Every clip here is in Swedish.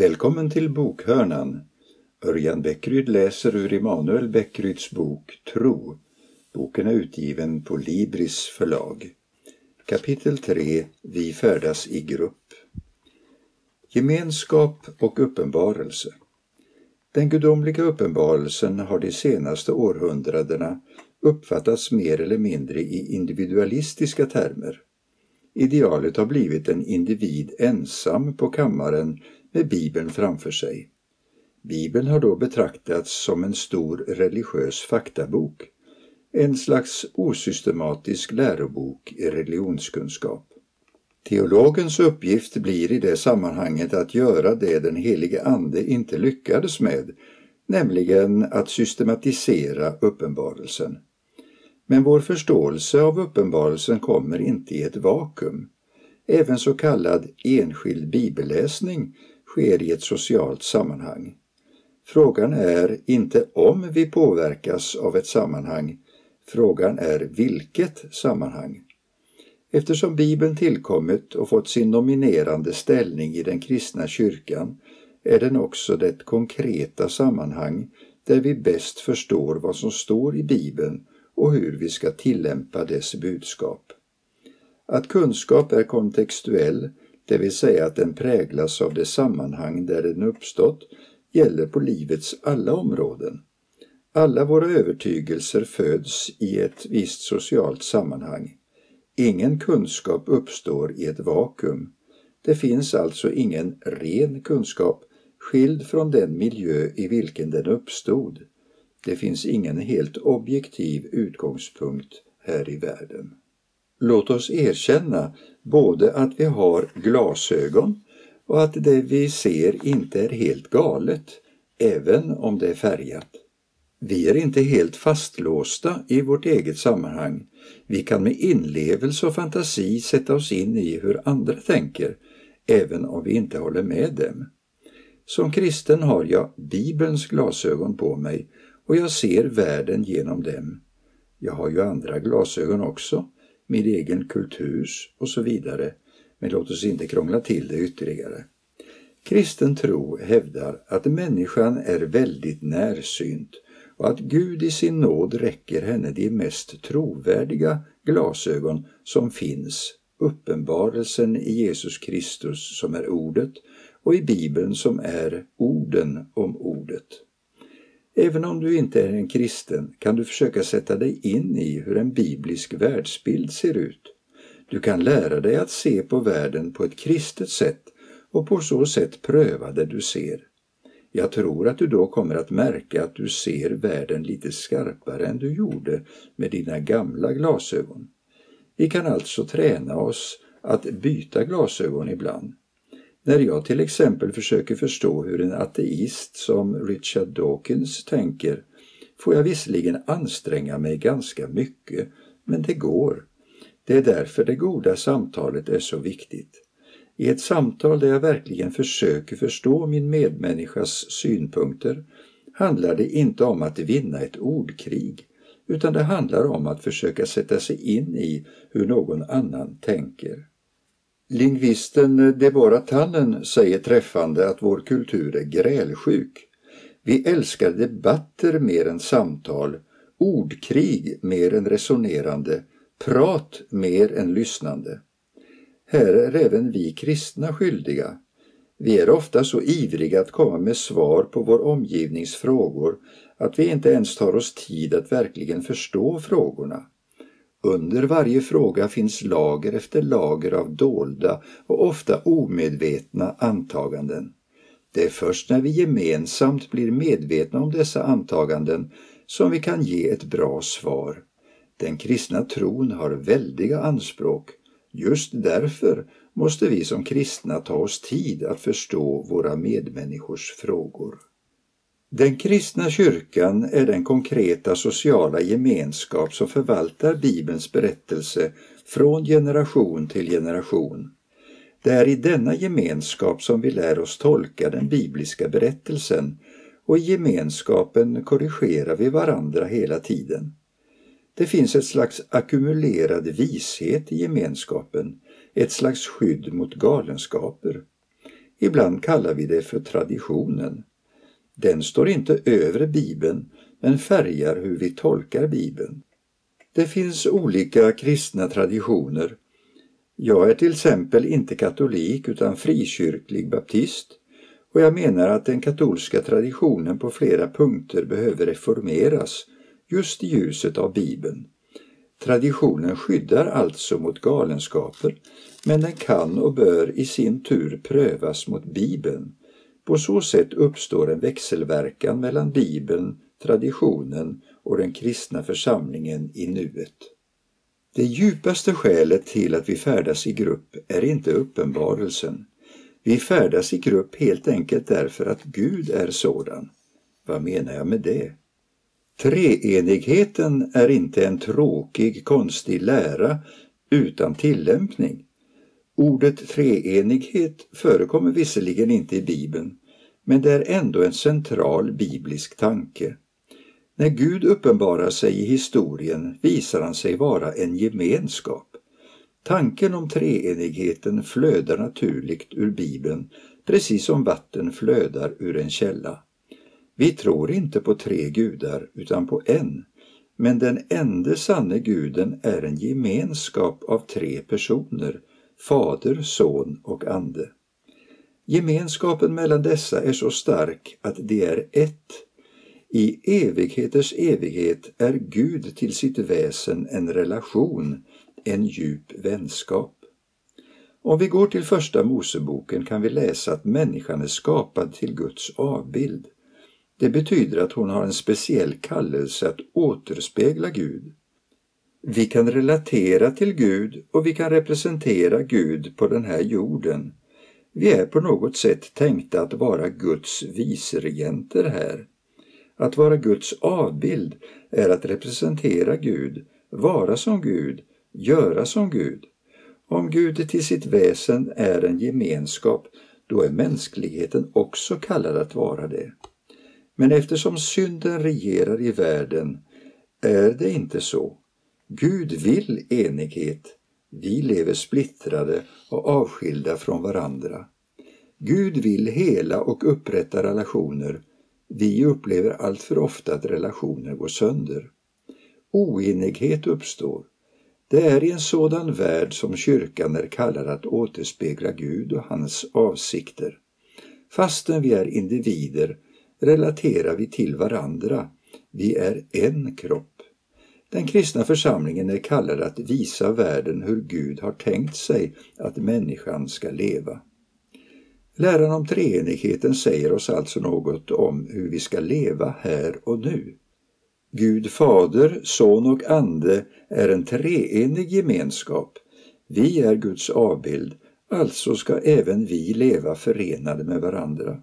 Välkommen till Bokhörnan. Örjan Bäckryd läser ur Emanuel Bäckryds bok Tro. Boken är utgiven på Libris förlag. Kapitel 3 Vi färdas i grupp. Gemenskap och uppenbarelse. Den gudomliga uppenbarelsen har de senaste århundradena uppfattats mer eller mindre i individualistiska termer. Idealet har blivit en individ ensam på kammaren med Bibeln framför sig. Bibeln har då betraktats som en stor religiös faktabok, en slags osystematisk lärobok i religionskunskap. Teologens uppgift blir i det sammanhanget att göra det den helige Ande inte lyckades med, nämligen att systematisera uppenbarelsen. Men vår förståelse av uppenbarelsen kommer inte i ett vakuum. Även så kallad enskild bibelläsning sker i ett socialt sammanhang. Frågan är inte om vi påverkas av ett sammanhang, frågan är vilket sammanhang. Eftersom Bibeln tillkommit och fått sin nominerande ställning i den kristna kyrkan är den också det konkreta sammanhang där vi bäst förstår vad som står i Bibeln och hur vi ska tillämpa dess budskap. Att kunskap är kontextuell, det vill säga att den präglas av det sammanhang där den uppstått, gäller på livets alla områden. Alla våra övertygelser föds i ett visst socialt sammanhang. Ingen kunskap uppstår i ett vakuum. Det finns alltså ingen ren kunskap skild från den miljö i vilken den uppstod. Det finns ingen helt objektiv utgångspunkt här i världen. Låt oss erkänna både att vi har glasögon och att det vi ser inte är helt galet, även om det är färgat. Vi är inte helt fastlåsta i vårt eget sammanhang. Vi kan med inlevelse och fantasi sätta oss in i hur andra tänker, även om vi inte håller med dem. Som kristen har jag Bibelns glasögon på mig och jag ser världen genom dem. Jag har ju andra glasögon också, min egen kulturs och så vidare, men låt oss inte krångla till det ytterligare. Kristen tro hävdar att människan är väldigt närsynt och att Gud i sin nåd räcker henne de mest trovärdiga glasögon som finns, uppenbarelsen i Jesus Kristus som är ordet och i Bibeln som är orden om ordet. Även om du inte är en kristen kan du försöka sätta dig in i hur en biblisk världsbild ser ut. Du kan lära dig att se på världen på ett kristet sätt och på så sätt pröva det du ser. Jag tror att du då kommer att märka att du ser världen lite skarpare än du gjorde med dina gamla glasögon. Vi kan alltså träna oss att byta glasögon ibland. När jag till exempel försöker förstå hur en ateist som Richard Dawkins tänker får jag visserligen anstränga mig ganska mycket, men det går. Det är därför det goda samtalet är så viktigt. I ett samtal där jag verkligen försöker förstå min medmänniskas synpunkter handlar det inte om att vinna ett ordkrig, utan det handlar om att försöka sätta sig in i hur någon annan tänker. Lingvisten Deborah Tannen säger träffande att vår kultur är grälsjuk. Vi älskar debatter mer än samtal, ordkrig mer än resonerande, prat mer än lyssnande. Här är även vi kristna skyldiga. Vi är ofta så ivriga att komma med svar på vår omgivnings frågor att vi inte ens tar oss tid att verkligen förstå frågorna. Under varje fråga finns lager efter lager av dolda och ofta omedvetna antaganden. Det är först när vi gemensamt blir medvetna om dessa antaganden som vi kan ge ett bra svar. Den kristna tron har väldiga anspråk. Just därför måste vi som kristna ta oss tid att förstå våra medmänniskors frågor. Den kristna kyrkan är den konkreta sociala gemenskap som förvaltar Bibelns berättelse från generation till generation. Det är i denna gemenskap som vi lär oss tolka den bibliska berättelsen och i gemenskapen korrigerar vi varandra hela tiden. Det finns ett slags ackumulerad vishet i gemenskapen, ett slags skydd mot galenskaper. Ibland kallar vi det för traditionen. Den står inte över Bibeln men färgar hur vi tolkar Bibeln. Det finns olika kristna traditioner. Jag är till exempel inte katolik utan frikyrklig baptist och jag menar att den katolska traditionen på flera punkter behöver reformeras just i ljuset av Bibeln. Traditionen skyddar alltså mot galenskaper men den kan och bör i sin tur prövas mot Bibeln. På så sätt uppstår en växelverkan mellan Bibeln, traditionen och den kristna församlingen i nuet. Det djupaste skälet till att vi färdas i grupp är inte uppenbarelsen. Vi färdas i grupp helt enkelt därför att Gud är sådan. Vad menar jag med det? Treenigheten är inte en tråkig, konstig lära utan tillämpning. Ordet treenighet förekommer visserligen inte i Bibeln, men det är ändå en central biblisk tanke. När Gud uppenbarar sig i historien visar han sig vara en gemenskap. Tanken om treenigheten flödar naturligt ur Bibeln, precis som vatten flödar ur en källa. Vi tror inte på tre gudar utan på en, men den enda sanne guden är en gemenskap av tre personer, Fader, Son och Ande. Gemenskapen mellan dessa är så stark att de är ett. I evigheters evighet är Gud till sitt väsen en relation, en djup vänskap. Om vi går till första Moseboken kan vi läsa att människan är skapad till Guds avbild. Det betyder att hon har en speciell kallelse att återspegla Gud. Vi kan relatera till Gud och vi kan representera Gud på den här jorden. Vi är på något sätt tänkta att vara Guds viceregenter här. Att vara Guds avbild är att representera Gud, vara som Gud, göra som Gud. Om Gud till sitt väsen är en gemenskap, då är mänskligheten också kallad att vara det. Men eftersom synden regerar i världen är det inte så. Gud vill enighet. Vi lever splittrade och avskilda från varandra. Gud vill hela och upprätta relationer. Vi upplever alltför ofta att relationer går sönder. Oenighet uppstår. Det är i en sådan värld som kyrkan är kallad att återspegla Gud och hans avsikter. Fastän vi är individer relaterar vi till varandra. Vi är en kropp. Den kristna församlingen är kallad att visa världen hur Gud har tänkt sig att människan ska leva. Läran om treenigheten säger oss alltså något om hur vi ska leva här och nu. Gud Fader, Son och Ande är en treenig gemenskap. Vi är Guds avbild, alltså ska även vi leva förenade med varandra.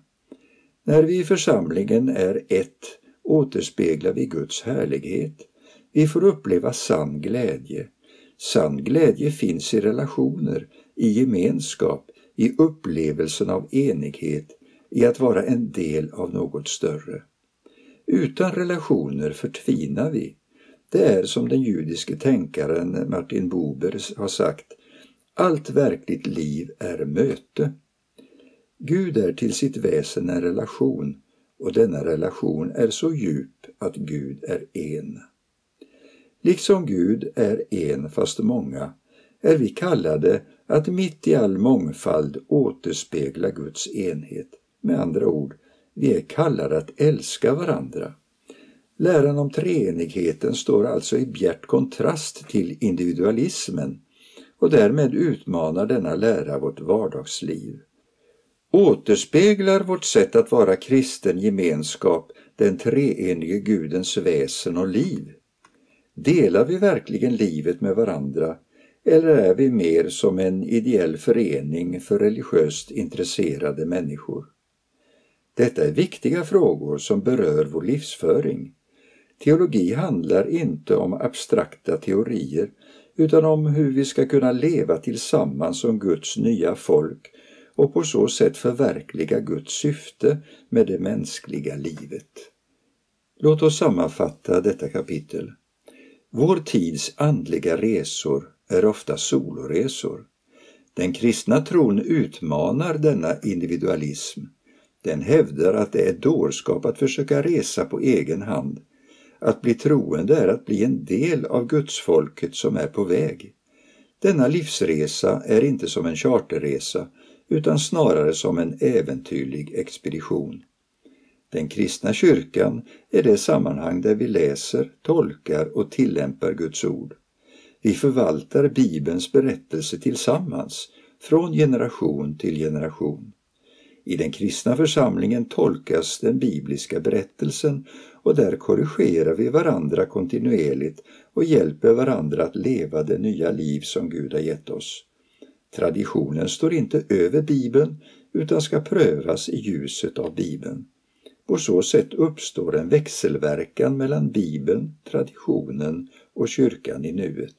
När vi i församlingen är ett återspeglar vi Guds härlighet. Vi får uppleva sann glädje. Sann glädje finns i relationer, i gemenskap, i upplevelsen av enighet, i att vara en del av något större. Utan relationer förtvinar vi. Det är som den judiske tänkaren Martin Buber har sagt, allt verkligt liv är möte. Gud är till sitt väsen en relation och denna relation är så djup att Gud är en. Liksom Gud är en fast många är vi kallade att mitt i all mångfald återspegla Guds enhet. Med andra ord, vi är kallade att älska varandra. Läran om treenigheten står alltså i bjärt kontrast till individualismen och därmed utmanar denna lära vårt vardagsliv. Återspeglar vårt sätt att vara kristen gemenskap den treenige Gudens väsen och liv? Delar vi verkligen livet med varandra eller är vi mer som en ideell förening för religiöst intresserade människor? Detta är viktiga frågor som berör vår livsföring. Teologi handlar inte om abstrakta teorier utan om hur vi ska kunna leva tillsammans som Guds nya folk och på så sätt förverkliga Guds syfte med det mänskliga livet. Låt oss sammanfatta detta kapitel. Vår tids andliga resor är ofta soloresor. Den kristna tron utmanar denna individualism. Den hävdar att det är dårskap att försöka resa på egen hand. Att bli troende är att bli en del av gudsfolket som är på väg. Denna livsresa är inte som en charterresa utan snarare som en äventyrlig expedition. Den kristna kyrkan är det sammanhang där vi läser, tolkar och tillämpar Guds ord. Vi förvaltar Bibelns berättelse tillsammans, från generation till generation. I den kristna församlingen tolkas den bibliska berättelsen och där korrigerar vi varandra kontinuerligt och hjälper varandra att leva det nya liv som Gud har gett oss. Traditionen står inte över Bibeln utan ska prövas i ljuset av Bibeln. På så sätt uppstår en växelverkan mellan Bibeln, traditionen och kyrkan i nuet.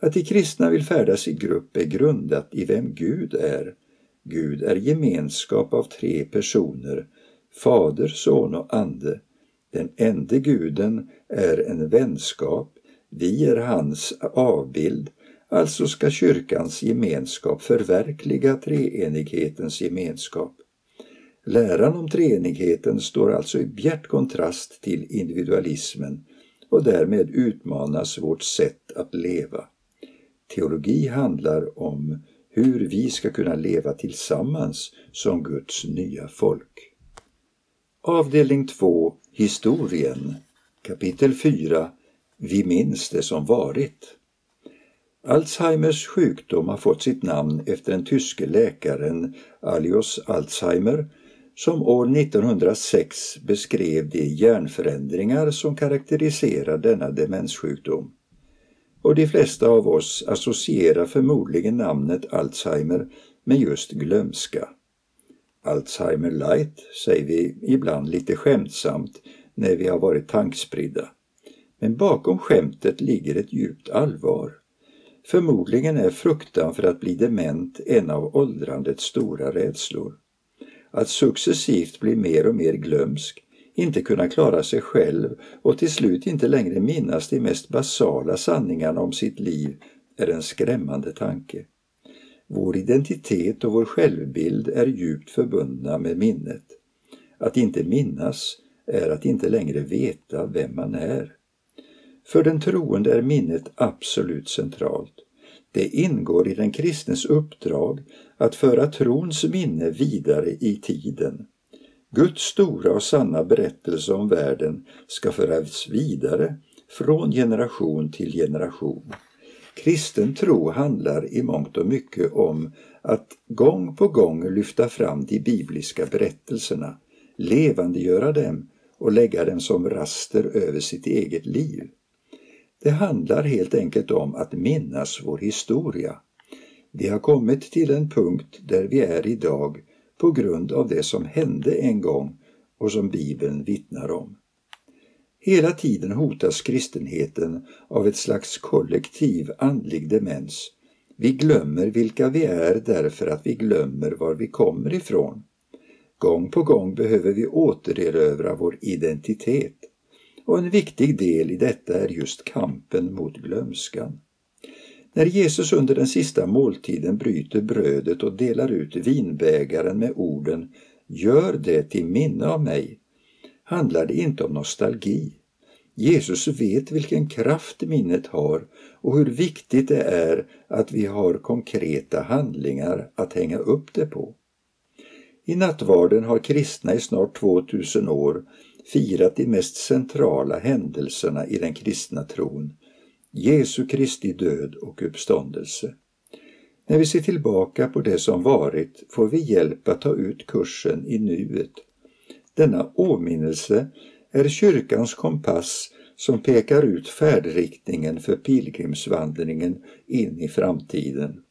Att de kristna vill färdas i grupp är grundat i vem Gud är. Gud är gemenskap av tre personer, Fader, Son och Ande. Den enda guden är en vänskap, vi är hans avbild, alltså ska kyrkans gemenskap förverkliga treenighetens gemenskap. Läran om treenigheten står alltså i bjärt kontrast till individualismen och därmed utmanas vårt sätt att leva. Teologi handlar om hur vi ska kunna leva tillsammans som Guds nya folk. Avdelning 2 Historien Kapitel 4 Vi minns det som varit Alzheimers sjukdom har fått sitt namn efter den tyske läkaren Alios Alzheimer som år 1906 beskrev de hjärnförändringar som karaktäriserar denna demenssjukdom. Och de flesta av oss associerar förmodligen namnet Alzheimer med just glömska. Alzheimer light säger vi ibland lite skämtsamt när vi har varit tankspridda. Men bakom skämtet ligger ett djupt allvar. Förmodligen är fruktan för att bli dement en av åldrandets stora rädslor att successivt bli mer och mer glömsk, inte kunna klara sig själv och till slut inte längre minnas de mest basala sanningarna om sitt liv är en skrämmande tanke. Vår identitet och vår självbild är djupt förbundna med minnet. Att inte minnas är att inte längre veta vem man är. För den troende är minnet absolut centralt. Det ingår i den kristnes uppdrag att föra trons minne vidare i tiden. Guds stora och sanna berättelse om världen ska föras vidare från generation till generation. Kristen tro handlar i mångt och mycket om att gång på gång lyfta fram de bibliska berättelserna, levandegöra dem och lägga dem som raster över sitt eget liv. Det handlar helt enkelt om att minnas vår historia. Vi har kommit till en punkt där vi är idag på grund av det som hände en gång och som Bibeln vittnar om. Hela tiden hotas kristenheten av ett slags kollektiv andlig demens. Vi glömmer vilka vi är därför att vi glömmer var vi kommer ifrån. Gång på gång behöver vi återerövra vår identitet och en viktig del i detta är just kampen mot glömskan. När Jesus under den sista måltiden bryter brödet och delar ut vinbägaren med orden ”Gör det till minne av mig” handlar det inte om nostalgi. Jesus vet vilken kraft minnet har och hur viktigt det är att vi har konkreta handlingar att hänga upp det på. I nattvarden har kristna i snart 2000 år firat de mest centrala händelserna i den kristna tron, Jesu Kristi död och uppståndelse. När vi ser tillbaka på det som varit får vi hjälp att ta ut kursen i nuet. Denna åminnelse är kyrkans kompass som pekar ut färdriktningen för pilgrimsvandringen in i framtiden.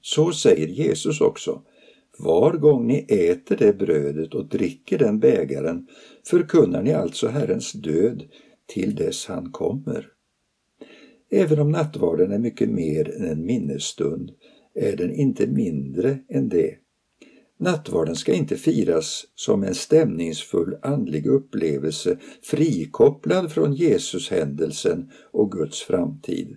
Så säger Jesus också var gång ni äter det brödet och dricker den bägaren förkunnar ni alltså Herrens död till dess han kommer. Även om nattvarden är mycket mer än en minnesstund är den inte mindre än det. Nattvarden ska inte firas som en stämningsfull andlig upplevelse frikopplad från Jesushändelsen och Guds framtid.